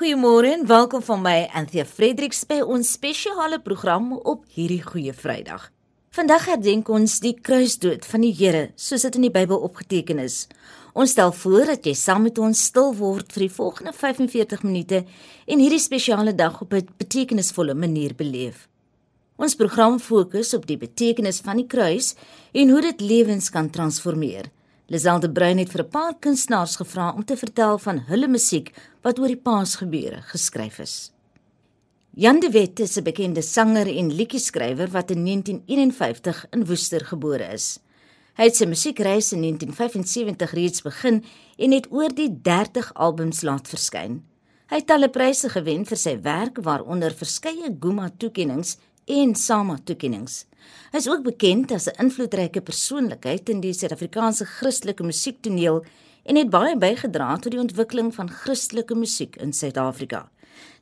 Goeiemôre en welkom van my Anthea Fredericks by ons spesiale program op hierdie goeie Vrydag. Vandag herdenk ons die kruisdood van die Here soos dit in die Bybel opgeteken is. Ons stel voor dat jy saam met ons stil word vir die volgende 45 minute en hierdie spesiale dag op 'n betekenisvolle manier beleef. Ons program fokus op die betekenis van die kruis en hoe dit lewens kan transformeer. Liselde Bruin het vir 'n paar kunstenaars gevra om te vertel van hulle musiek wat oor die Paasgebeure geskryf is. Jan de Wet is 'n bekende sanger en liedjie-skrywer wat in 1951 in Woester gebore is. Hy het sy musiekreis in 1975 reeds begin en het oor die 30 albums laat verskyn. Hy het talle pryse gewen vir sy werk waaronder verskeie Guma toekenninge en Sama toekenninge. Hy is ook bekend as 'n invloedryke persoonlikheid in die Suid-Afrikaanse Christelike musiektoneel en het baie bygedra tot die ontwikkeling van Christelike musiek in Suid-Afrika.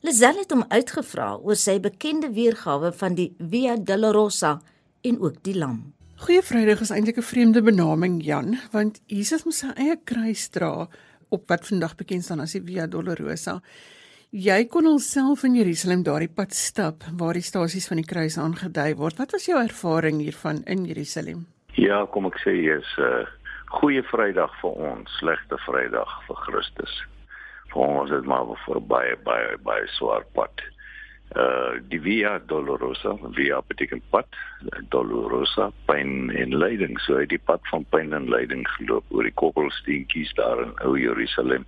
Lazelle het hom uitgevra oor sy bekende weergawe van die Via Dolorosa en ook die Lam. Goeie Vrydag is eintlik 'n vreemde benaming, Jan, want Jesus moes sy eie kruis dra op wat vandag bekend staan as die Via Dolorosa. Jy kon alself in Jerusalem daardie pad stap waar die stasies van die kruis aangedui word. Wat was jou ervaring hiervan in Jerusalem? Ja, kom ek sê jy's 'n uh, goeie Vrydag vir ons, slegte Vrydag vir Christus. Vir ons is maar vir baie baie baie swaar pad. Uh die Via Dolorosa, Via beteken pad, Dolorosa, pyn en lyding. So hy die pad van pyn en lyding geloop oor die koppelsteentjies daar in ou Jerusalem.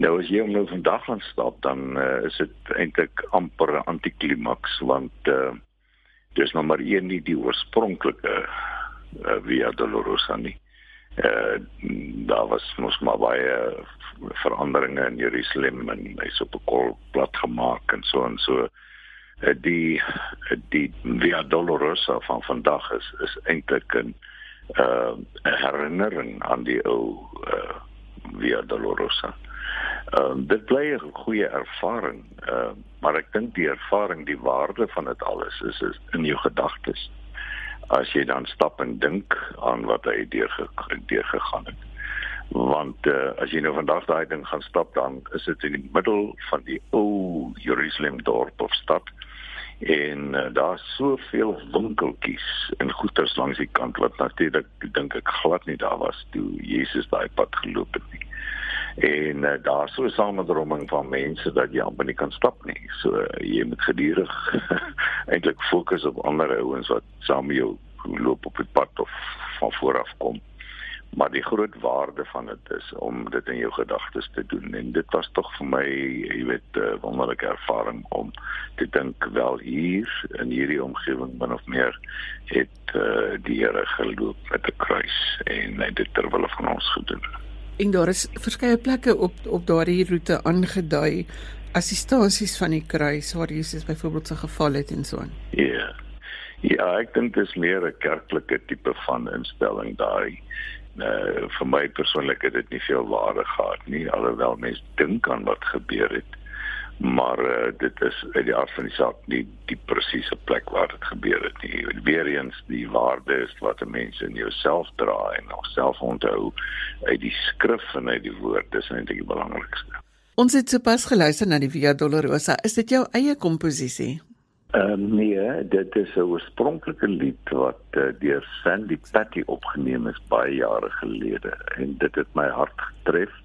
Nou as jy om nou vandag gaan stap dan uh, is dit eintlik amper 'n antiklimaks want uh, dis nog maar een nie die oorspronklike uh, Via Dolorosa nie. Uh, daar was mos maar baie veranderinge in Jerusalem en hy's op 'n kol plat gemaak en so en so uh, die die Via Dolorosa van vandag is is eintlik 'n uh, herinnering aan die ou uh, Via Dolorosa. Ehm um, dit bly 'n goeie ervaring. Ehm uh, maar ek dink die ervaring, die waarde van dit alles is, is in jou gedagtes. As jy dan stap en dink aan wat hy deur deur gegaan het. Want uh, as jy nou vandag daai ding gaan stap dan is dit in die middel van die ou Jerusalem dorp of stad en uh, daar's soveel winkeltjies en goederes langs die kant wat natuurlik dink ek glad nie daar was toe Jesus daai pad geloop het nie en uh, daar so 'n samedroming van mense dat jy amper nie kan stap nie. So uh, jy moet gedurig eintlik fokus op ander ouens wat saam met jou loop op die pad of van voor af kom. Maar die groot waarde van dit is om dit in jou gedagtes te doen en dit was tog vir my, jy weet, 'n uh, wonderlike ervaring om te dink wel hier in hierdie omgewing min of meer het uh, die Here geloop met 'n kruis en hy het dit terwyl van ons gedoen. En daar is verskeie plekke op op daardie roete aangedui as die stasies van die kruis waar Jesus byvoorbeeld se geval het en so aan. Ja. Ja, ek dink dit is meer 'n kerklike tipe van instelling daai. Uh vir my persoonlik het dit nie veel waarde gehad nie alhoewel mense dink aan wat gebeur het maar uh, dit is uit die aard van die saak nie die presiese plek waar dit gebeur het nie. Weer eens die waarde is wat mense in jouself dra en jouself onthou uit die skrif en uit die woord dis eintlik die belangrikste. Ons het sopas geluister na die Via Dolorosa. Is dit jou eie komposisie? Ehm uh, nee, dit is 'n oorspronklike lied wat uh, deur Sandy Patty opgeneem is baie jare gelede en dit het my hart getref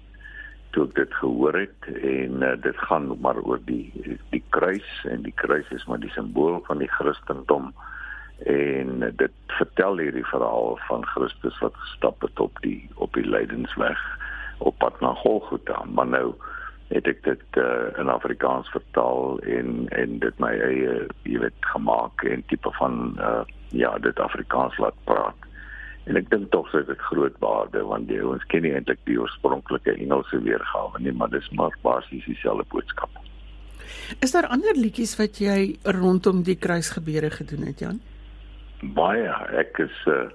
toe ek dit gehoor het en uh, dit gaan maar oor die die kruis en die kruis is maar die simbool van die Christendom en uh, dit vertel hierdie verhaal van Christus wat gestap het op die op die lydensweg op pad na Golgotha. Maar nou het ek dit uh, in Afrikaans vertaal en en dit my eie jy weet gemaak en tipe van uh, ja dit Afrikaans laat praat En ek dink tog dit het groot waarde want die ons ken nie eintlik die oorspronklike Engelse weergawe nie, maar dis maar basies dieselfde boodskap. Is daar ander liedjies wat jy rondom die kruisgebeure gedoen het, Jan? Baie, ek is uh,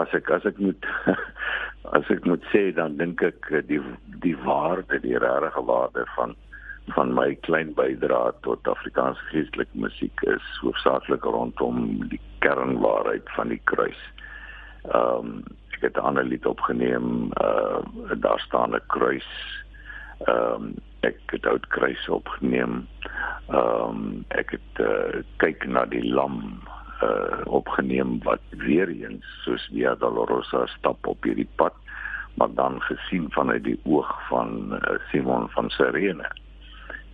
as ek as ek moet as ek moet sê dan dink ek eh, die die waarde, die regte waarde van van my klein bydrae tot Afrikaanse geestelike musiek is hoofsaaklik rondom die kernwaarheid van die kruis. Ehm um, ek het 'n ander lied opgeneem, uh daar staan 'n kruis Ehm um, ek het oud kruis opgeneem. Ehm um, ek het uh, kyk na die lam uh opgeneem wat weer eens soos Via Dolorosa stap op hierdie pad maar dan gesien vanuit die oog van uh, Simon van Sirene.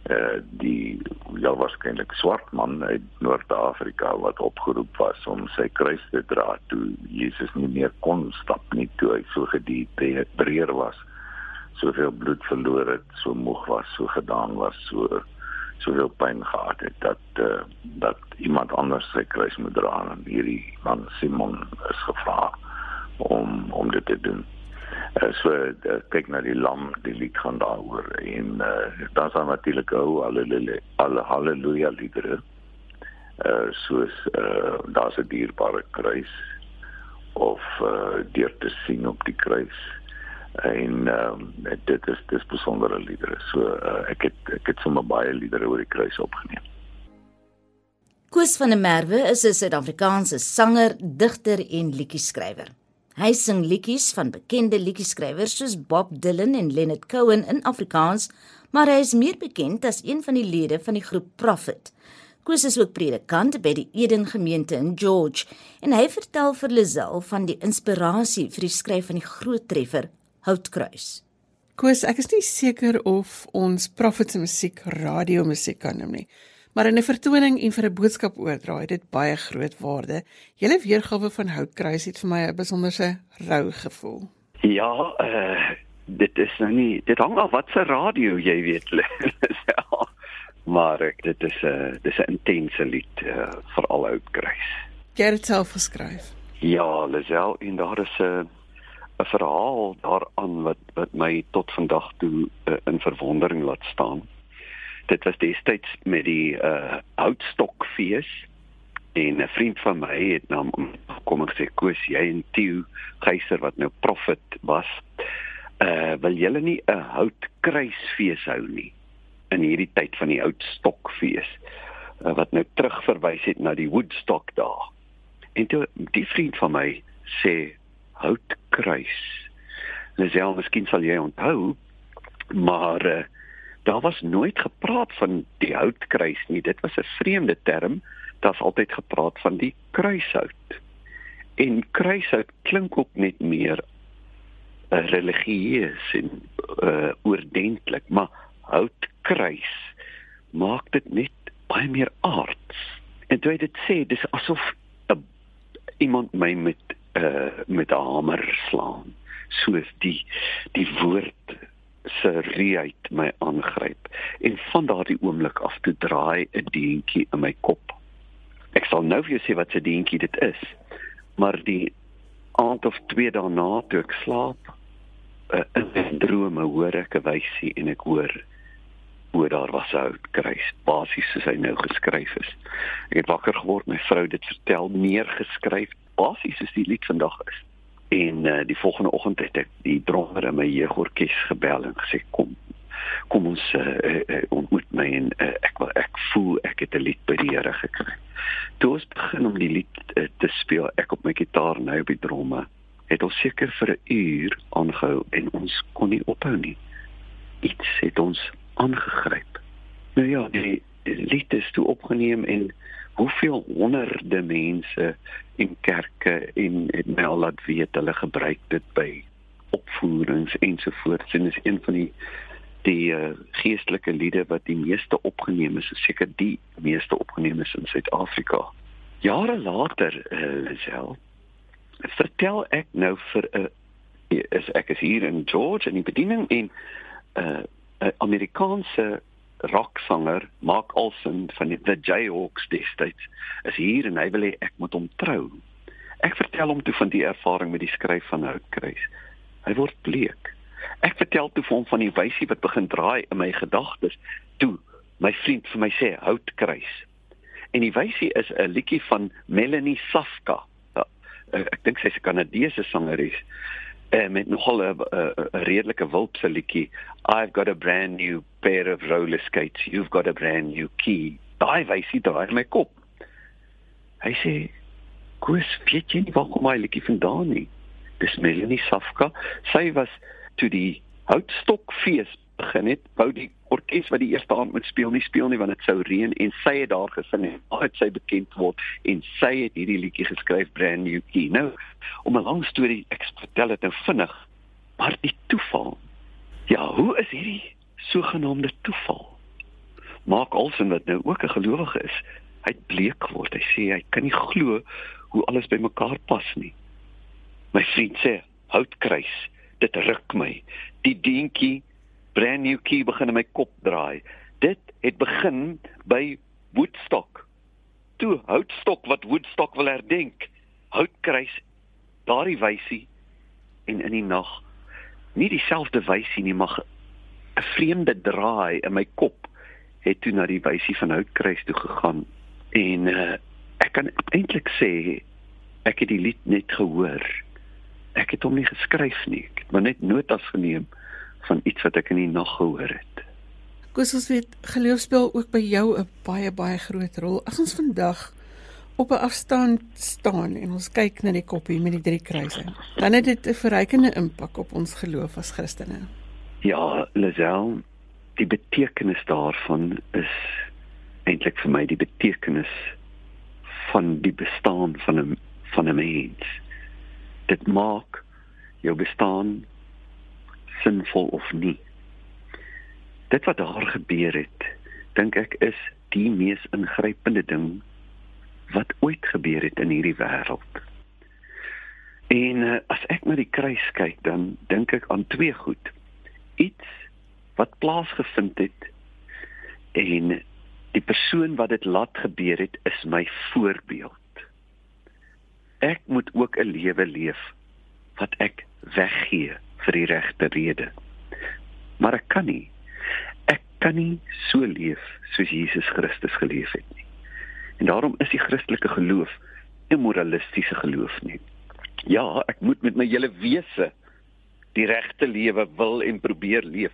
Uh die ja waarskynlik swart man uit Noord-Afrika wat opgeroep was om sy kruis te dra toe Jesus nie meer kon stap nie toe hy so gedehydreer was, soveel bloed verloor het, so moeg was, so gedaan was, so soveel pyn gehad het dat uh, dat iemand anders sy kruis moet dra en hierdie man Simon is gevra om om dit te doen. Uh, so uh, kyk na die lam, die lied gaan daaroor en uh, dan sal natuurlik ou haleluja haleluja liedere. Uh soos uh daar's 'n dierbare kruis of uh deur te sien op die kruis en um, dit is dis besondere liedere. So uh, ek het ek het sommer baie liedere oor die kruis opgeneem. Koos van der Merwe is 'n Suid-Afrikaanse sanger, digter en liedjie-skrywer. Hy sing liedjies van bekende liedjie-skrywers soos Bob Dylan en Leonard Cohen in Afrikaans, maar hy is meer bekend as een van die lede van die groep Prophet. Koos is ook predikant by die Eden gemeente in George en hy vertel vir Lisel van die inspirasie vir die skryf van die groot treffer Houtkruis. Koos, ek is nie seker of ons Prophet se musiek radio musiek kan noem nie. Maar in 'n vertoning en vir 'n boodskap oordra, het dit baie groot waarde. Julle weergawe van Houtkruis het vir my 'n besonderse rou gevoel. Ja, uh dit is nou nie dit hang af wat se radio jy weet. ja. Maar ek, dit is 'n uh, dis 'n intense lied uh, vir al Houtkruis. Jy het dit self geskryf. Ja, Lisel, en daar is 'n uh, 'n verhaal daaraan wat wat my tot vandag toe uh, in verwondering laat staan. Dit was destyds met die uh Houtstokfees en 'n vriend van my het na kom en sê Koos jy en Tieu Geyser wat nou profet was, uh wil julle nie 'n houtkruisfees hou nie in hierdie tyd van die Houtstokfees uh, wat nou terugverwys het na die Woodstock dae. En toe die vriend van my sê houtkruis. Lisel, miskien sal jy onthou, maar uh, daar was nooit gepraat van die houtkruis nie. Dit was 'n vreemde term. Daar's altyd gepraat van die kruishout. En kruishout klink ook net meer uh, religieus en uh, oordentlik, maar houtkruis maak dit net baie meer aards. En toe dit sê, dis asof uh, iemand my met uh met 'n hamer slaan soos die die woord se reuit my aangryp en van daardie oomblik af toe draai 'n deentjie in my kop ek sal nou vir jou sê wat 'n deentjie dit is maar die aand of twee daarna toe ek slaap uh, in 'n drome hoor ek 'n wysie en ek hoor hoe daar was ou kruis basies soos hy nou geskryf is ek het wakker geword my vrou dit vertel meer geskryf basies soos die lied vandag is. En uh, die volgende oggend het ek die drummer in my jeugorkes gebel en gesê kom kom ons uh, uh, ontmoet my en uh, ek wil ek voel ek het 'n lied by die Here gekry. Toe ons begin om die lied uh, te speel, ek op my gitaar nou op die drumme, het ons seker vir 'n uur aangehou en ons kon nie ophou nie. Iets het ons aangegryp. Nou ja, die, die lied is toe opgeneem en hoeveel honderde mense in kerke en my al laat weet hulle gebruik dit by opvoerings ensovoorts en is een van die die uh, geestelike liede wat die meeste opgeneem is, is seker die meeste opgeneem is in Suid-Afrika. Jare later, uh, Lisel, vertel ek nou vir 'n uh, is ek is hier in George in die bediening en 'n uh, uh, Amerikaanse rocksanger Mark Olsen van die The Jayhawks destyds is hier en hy wil hê ek moet hom trou. Ek vertel hom toe van die ervaring met die skryf van Houtkruis. Hy word bleek. Ek vertel toe vir hom van die wysie wat begin draai in my gedagtes. Toe my vriend vir my sê Houtkruis. En die wysie is 'n liedjie van Melanie Safka. Ja, ek dink sy's 'n Kanadese sangeres uh, met nogal 'n redelike wulpse liedjie. I've got a brand new pair of roller skates. You've got a brand new key. Daai wysie draai my kop. Hy sê koes weet jy nie waar kom hy liedjie vandaan nie? Dis Melanie Safka. Sy was toe die houtstokfees begin het, wou die orkes wat die eerste aand moet speel nie speel nie want dit sou reën en sy het daar gesing en al het sy bekend word en sy het hierdie liedjie geskryf brand new key. Nou om 'n lang storie ek vertel dit nou vinnig, maar die toeval. Ja, hoe is hierdie sogenaamde toeval? Maak Olsen wat nou ook 'n gelowige is, hy het bleek geword. Hy sê hy kan nie glo hoe alles bymekaar pas nie. My vriend sê, houtkruis, dit ruk my. Die dingetjie brand new key begin in my kop draai. Dit het begin by Woodstock. Toe houtstok wat Woodstock wil herdenk. Houtkruis daardie wysie en in die nag nie dieselfde wysie nie, maar 'n vreemde draai in my kop het toe na die wysie van Houtkruis toe gegaan en uh, ek kan eintlik sê ek het die lied net gehoor. Ek het hom nie geskryf nie, ek het maar net notas geneem van iets wat ek in die nag gehoor het. Koos ons weet geloof speel ook by jou 'n baie baie groot rol. As ons vandag op 'n afstand staan en ons kyk na die koppie met die drie kruise, dan het dit 'n verrykende impak op ons geloof as Christene. Ja, Lazel, die betekenis daarvan is eintlik vir my die betekenis van die bestaan van 'n van 'n mens. Dit maak jou bestaan sinvol of nie. Dit wat daar gebeur het, dink ek is die mees ingrypende ding wat ooit gebeur het in hierdie wêreld. En uh, as ek na die kruis kyk, dan dink ek aan twee goed. Iets wat plaasgevind het en die persoon wat dit laat gebeur het, is my voorbeeld. Ek moet ook 'n lewe leef wat ek weggee vir die regte rede. Maar ek kan nie. Ek kan nie so leef soos Jesus Christus geleef het nie. En daarom is die Christelike geloof 'n moralistiese geloof nie. Ja, ek moet met my hele wese die regte lewe wil en probeer leef.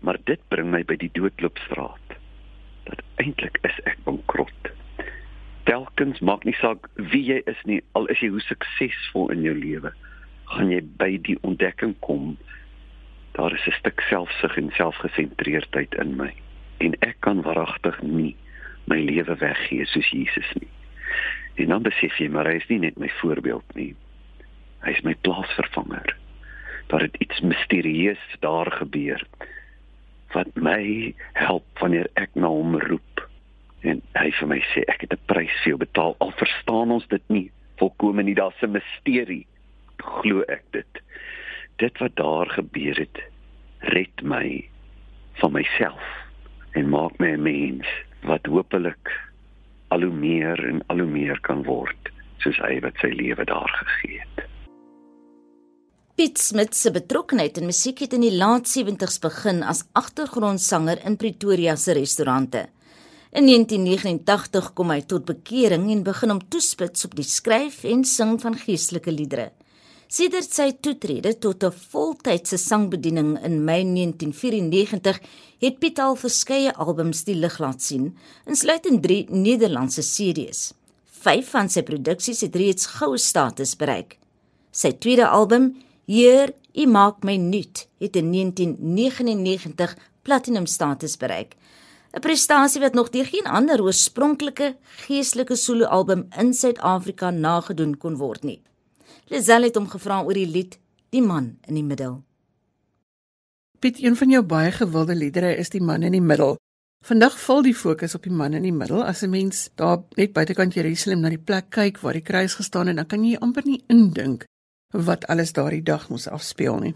Maar dit bring my by die doodloopstraat. Dat eintlik is ek bankrot. Telkens maak nie saak wie jy is nie, al is jy hoe suksesvol in jou lewe gaan jy by die ontdekking kom daar is 'n stuk selfsug en selfgesentreerdheid in my en ek kan waaragtig nie my lewe weggee soos Jesus nie. En dan besef jy maar hy is nie net my voorbeeld nie. Hy is my plaasvervanger. Daar het iets misterieus daar gebeur wat my help wanneer ek na hom roep. En hy vir my sê ek het 'n prys vir jou betaal al verstaan ons dit nie volkome nie daar's 'n misterie glo ek dit. Dit wat daar gebeur het, red my van myself en maak my 'n mens wat hopelik al hoe meer en al hoe meer kan word soos hy wat sy lewe daar gegee het. Piet Smit se betrokkeheid in musiek het in die laat 70's begin as agtergrondsanger in Pretoria se restaurante. In 1989 kom hy tot bekering en begin om toespits op die skryf en sing van geestelike liedere. Sedert sy toetrede tot 'n voltydse sangbediening in Mei 1994 het Piet al verskeie albums die lig laat sien, insluitend 3 Nederlandse series. 5 van sy produksies het reeds goue status bereik. Sy tweede album, Heer, U maak my nuut, het in 1999 platinum status bereik. 'n Prestasie wat nog deur geen ander oorspronklike geestelike soloalbum in Suid-Afrika nagedoen kon word nie. Lisel het hom gevra oor die lied Die man in die middel. Piet, een van jou baie gewilde liedere is Die man in die middel. Vandag val die fokus op die man in die middel. As 'n mens daar net buitekant Jerusalem na die plek kyk waar die kruis gestaan het, dan kan jy amper nie indink wat alles daardie dag moes afspeel nie.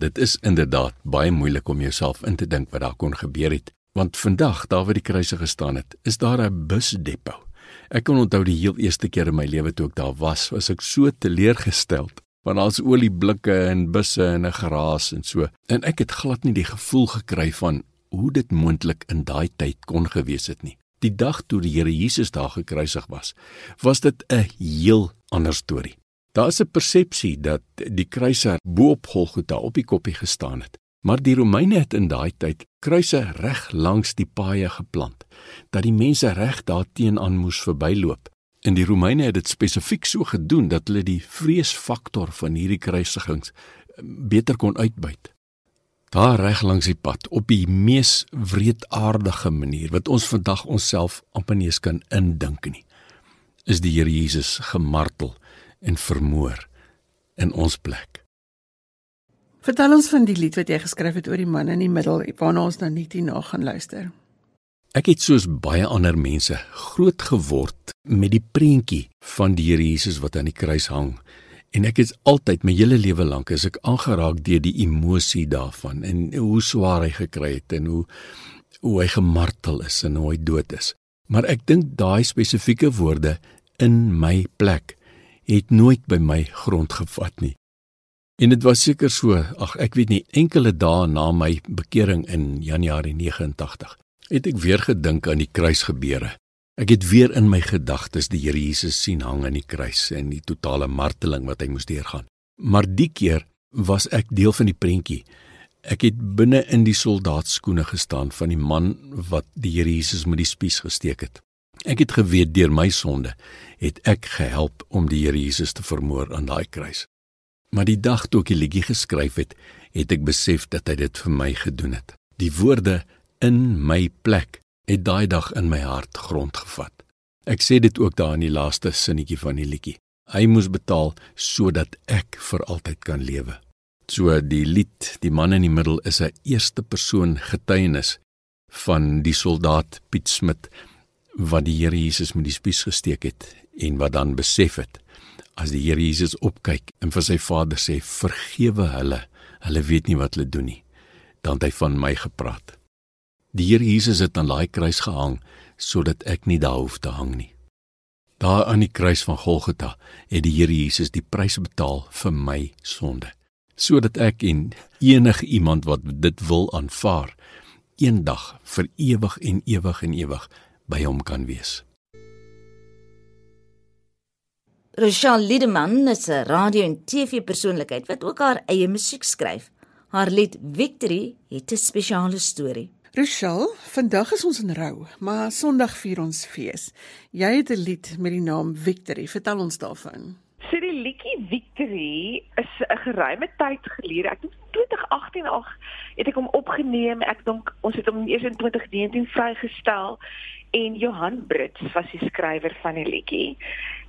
Dit is inderdaad baie moeilik om jouself in te dink wat daar kon gebeur het, want vandag daar waar die kruise gestaan het, is daar 'n busdepot. Ek kan onthou die heel eerste keer in my lewe toe ek daar was, was ek so teleurgesteld want daar's olieblikke en busse en 'n geraas en so. En ek het glad nie die gevoel gekry van hoe dit moontlik in daai tyd kon gewees het nie. Die dag toe die Here Jesus daar gekruisig was, was dit 'n heel ander storie. Daar is 'n persepsie dat die kruiser bo op Golgotha op die koppie gestaan het. Maar die Romeine het in daai tyd kruise reg langs die paaie geplant dat die mense reg daarteenoor moes verbyloop. En die Romeine het dit spesifiek so gedoen dat hulle die vreesfaktor van hierdie kruisigings eh, beter kon uitbuit. Daar reg langs die pad op die mees wreedaardige manier wat ons vandag onsself amper nie eens kan indink nie, is die Here Jesus gemartel en vermoor in ons plek. Vertel ons van die lied wat jy geskryf het oor die man in die middel waarna ons nou net hierna gaan luister. Ek het soos baie ander mense groot geword met die prentjie van die Here Jesus wat aan die kruis hang. En ek het altyd my hele lewe lank as ek aangeraak deur die emosie daarvan en hoe swaar hy gekry het en hoe hoe hy gemartel is en hoe hy dood is. Maar ek dink daai spesifieke woorde in my plek het nooit by my grond gevat nie. En dit was seker so, ag ek weet nie, enkele dae na my bekering in Januarie 89, het ek weer gedink aan die kruisgebeure. Ek het weer in my gedagtes die Here Jesus sien hang aan die kruis en die totale marteling wat hy moes deurgaan. Maar die keer was ek deel van die prentjie. Ek het binne in die soldaatskoene gestaan van die man wat die Here Jesus met die spies gesteek het. Ek het geweet deur my sonde het ek gehelp om die Here Jesus te vermoor aan daai kruis. Maar die dag toe ek die liedjie geskryf het, het ek besef dat hy dit vir my gedoen het. Die woorde in my plek het daai dag in my hart grond gevat. Ek sê dit ook daar in die laaste sinnetjie van die liedjie. Hy moes betaal sodat ek vir altyd kan lewe. So die lied, die man in die middel is 'n eerste persoon getuienis van die soldaat Piet Smit wat die Here Jesus met die spies gesteek het en wat dan besef het as die Here Jesus opkyk en vir sy Vader sê vergewe hulle. Hulle weet nie wat hulle doen nie. Dan het hy van my gepraat. Die Here Jesus het aan daai kruis gehang sodat ek nie daar hoef te hang nie. Daar aan die kruis van Golgotha het die Here Jesus die prys betaal vir my sonde sodat ek en enige iemand wat dit wil aanvaar eendag vir ewig en ewig en ewig by hom kan wees. Rochelle Liedeman is 'n radio en TV persoonlikheid wat ook haar eie musiek skryf. Haar lied Victory het 'n spesiale storie. Rochelle, vandag is ons in rou, maar Sondag vier ons fees. Jy het 'n lied met die naam Victory. Vertel ons daarvan. So die liedjie Victory is 'n geruime tyd gelede. Ek dink 2018 ag het ek hom opgeneem. Ek dink ons het hom eers in 2019 vrygestel en Johan Brits was die skrywer van die liedjie.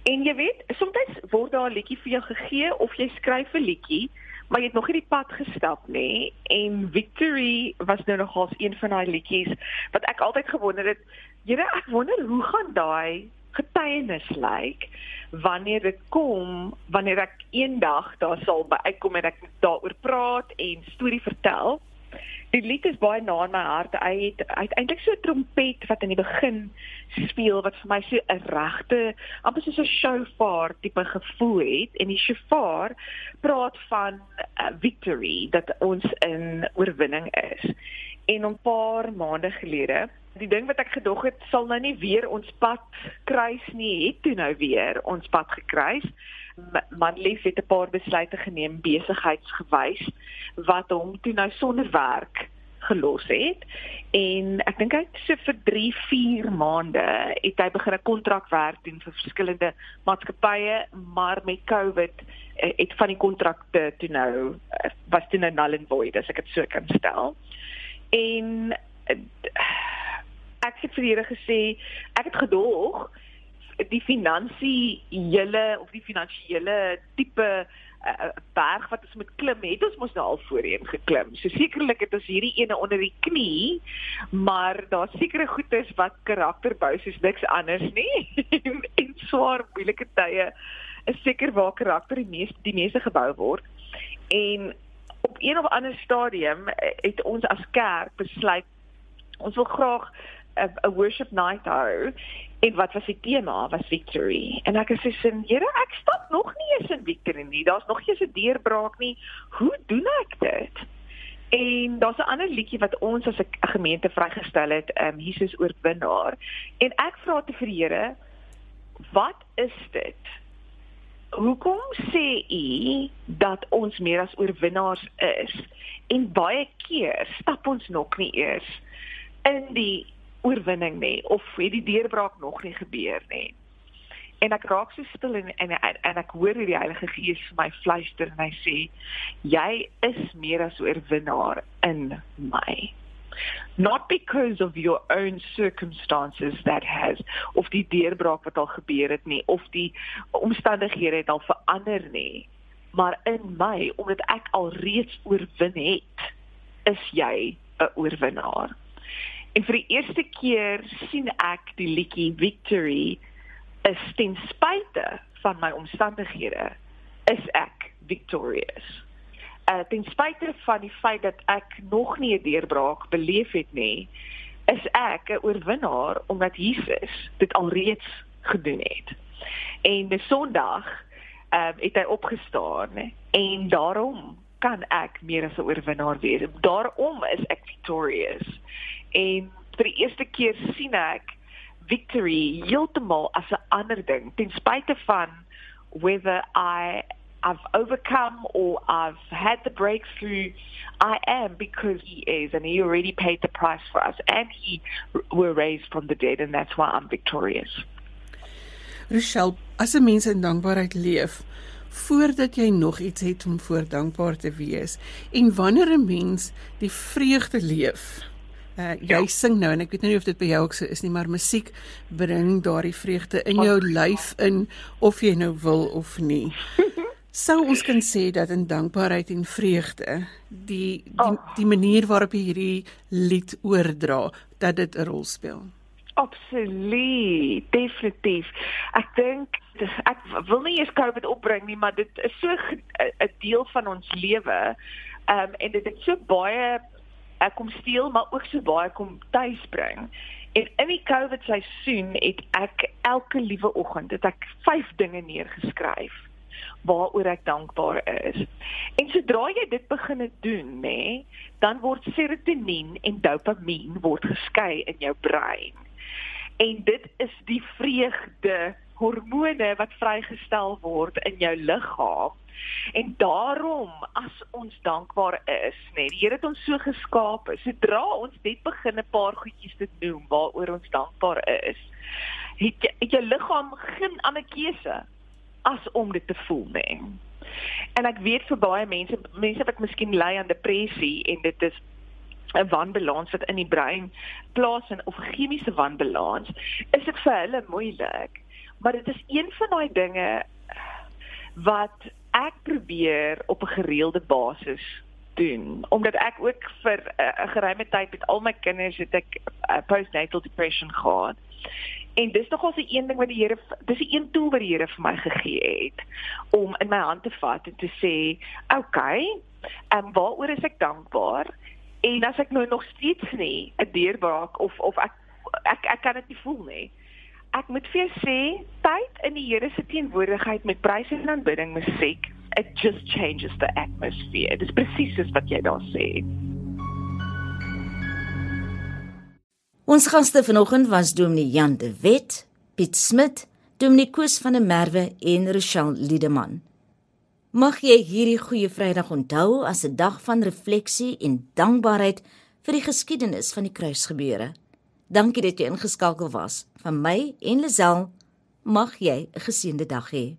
En jy weet, soms word daar 'n liedjie vir jou gegee of jy skryf 'n liedjie, maar jy het nog nie die pad gestap nie. En Victory was nou nogals een van daai liedjies wat ek altyd gewonder het, Here, ek wonder hoe gaan daai getuienis lyk wanneer dit kom, wanneer ek eendag daar sal by uitkom en ek daaroor praat en storie vertel die lied is baie na in my hart. Hy het uiteindelik so 'n trompet wat in die begin speel wat vir my so 'n regte amper soos 'n shofar tipe gevoel het en die shofar praat van uh, victory dat ons in oorwinning is. En 'n paar maande gelede Die ding wat ek gedog het sal nou nie weer ons pad kruis nie, het toe nou weer ons pad gekruis manlief het 'n paar besluite geneem besigheidsgewys wat hom toe nou sonder werk gelos het en ek dink hy so vir 3 4 maande het hy begin 'n kontrak werk doen vir verskillende maatskappye maar met Covid eh, het van die kontrakte toe nou eh, was toe nou null and void as ek dit so kan stel. En eh, ek het vir die Here gesê ek het gedog die finansiële of die finansiële tipe uh, berg wat ons moet klim, het ons mos nou al voorheen geklim. So sekerlik het ons hierdie ene onder die knie, maar daar's sekere goedes wat karakter bou soos niks anders nie. en, en swaar moeilike tye is seker waar karakter die meeste die meeste gebou word. En op een of ander stadium eh, het ons as kerk besluit ons wil graag 'n worship night hou en wat was die tema? Was victory. En ek sê sin Here ek stap nog nie eens in victory nie. Daar's nog nie eens 'n deurbraak nie. Hoe doen ek dit? En daar's 'n ander liedjie wat ons as 'n gemeente vrygestel het um, Jesus oorwinnaar. En ek vra te vir Here wat is dit? Hoekom sê u dat ons meer as oorwinnaars is? En baie keer stap ons nog nie eers in die oorwinning nie of het die deurbraak nog nie gebeur nie. En ek raak so stil en en, en, en ek hoor hoe die Heilige Gees vir my fluister en hy sê jy is meer as oorwinnaar in my not because of your own circumstances that has of die deurbraak wat al gebeur het nie of die omstandighede het al verander nie maar in my omdat ek al reeds oorwin het is jy 'n oorwinnaar en vir die eerste keer sien ek die liedjie victory is ten spyte van my omstandighede is ek victorious uh, ten spyte van die feit dat ek nog nie 'n deurbraak beleef het nie, is ek 'n oorwinnaar omdat Jesus dit alreeds gedoen het. En die Sondag ehm uh, het hy opgestaan en daarom kan ek meer as 'n oorwinnaar wees. Daarom is ek victorious. En vir die eerste keer sien ek victory heeltemal as 'n ander ding ten spyte van whether I I've overcome or I've had the breakthrough. I am because He is, and He already paid the price for us, and He were raised from the dead, and that's why I'm victorious. Rochelle, as 'n mens in dankbaarheid leef, voordat jy nog iets het om voor dankbaar te wees, en wanneer 'n mens die vreugde leef, Uh, jy ja. sing nou en ek weet nie of dit by jou ook so is nie, maar musiek bring daardie vreugde in jou lyf in of jy nou wil of nie. Sou ons kan sê dat in dankbaarheid en vreugde die die, oh. die manier waarop jy hierdie lied oordra dat dit 'n rol speel. Absoluut, definitief. Ek dink ek wil nie eers COVID opbring nie, maar dit is so 'n deel van ons lewe. Ehm um, en dit het so baie ek kom steel, maar ook so baie kom tuisbring. En in die COVID seisoen het ek elke liewe oggend het ek 5 dinge neergeskryf waaroor ek dankbaar is. En sodra jy dit begin doen, nê, dan word serotonien en dopamien word geskei in jou brein. En dit is die vreugde hormone wat vrygestel word in jou liggaam. En daarom as ons dankbaar is, nê, die Here het ons so geskaap, sodra ons net begin 'n paar goedjies te doen waaroor ons dankbaar is, het jy, het jou liggaam geen ander keuse as om dit te voel nie. En ek weet vir baie mense, mense wat miskien ly aan depressie en dit is 'n wanbalans wat in die brein plaasvind of 'n chemiese wanbalans, is dit vir hulle moeilik. Maar dit is een van daai dinge wat ek probeer op 'n gereelde basis doen omdat ek ook vir 'n geruime tyd met al my kinders het ek uh, postnatal depression gehad En dis nogal se een ding wat die Here dis 'n een tool wat die Here vir my gegee het om in my hand te vat en te sê, "Oké, okay, en waaroor is ek dankbaar?" En as ek nou nog steeds nie 'n deurbraak of of ek ek ek kan dit nie voel nie. Ek moet vir jou sê, tyd in die Here se teenwoordigheid met prys en aanbidding musiek, it just changes the atmosphere. Dit is presies wat jy daar sê. Ons gaste vanoggend was Dominee Jan de Wet, Piet Smit, Dominee Koos van der Merwe en Rochelle Liedeman. Mag jy hierdie goeie Vrydag onthou as 'n dag van refleksie en dankbaarheid vir die geskiedenis van die kruisgebeure. Dankie dat jy ingeskakel was. Van my en Lisel mag jy 'n geseënde dag hê.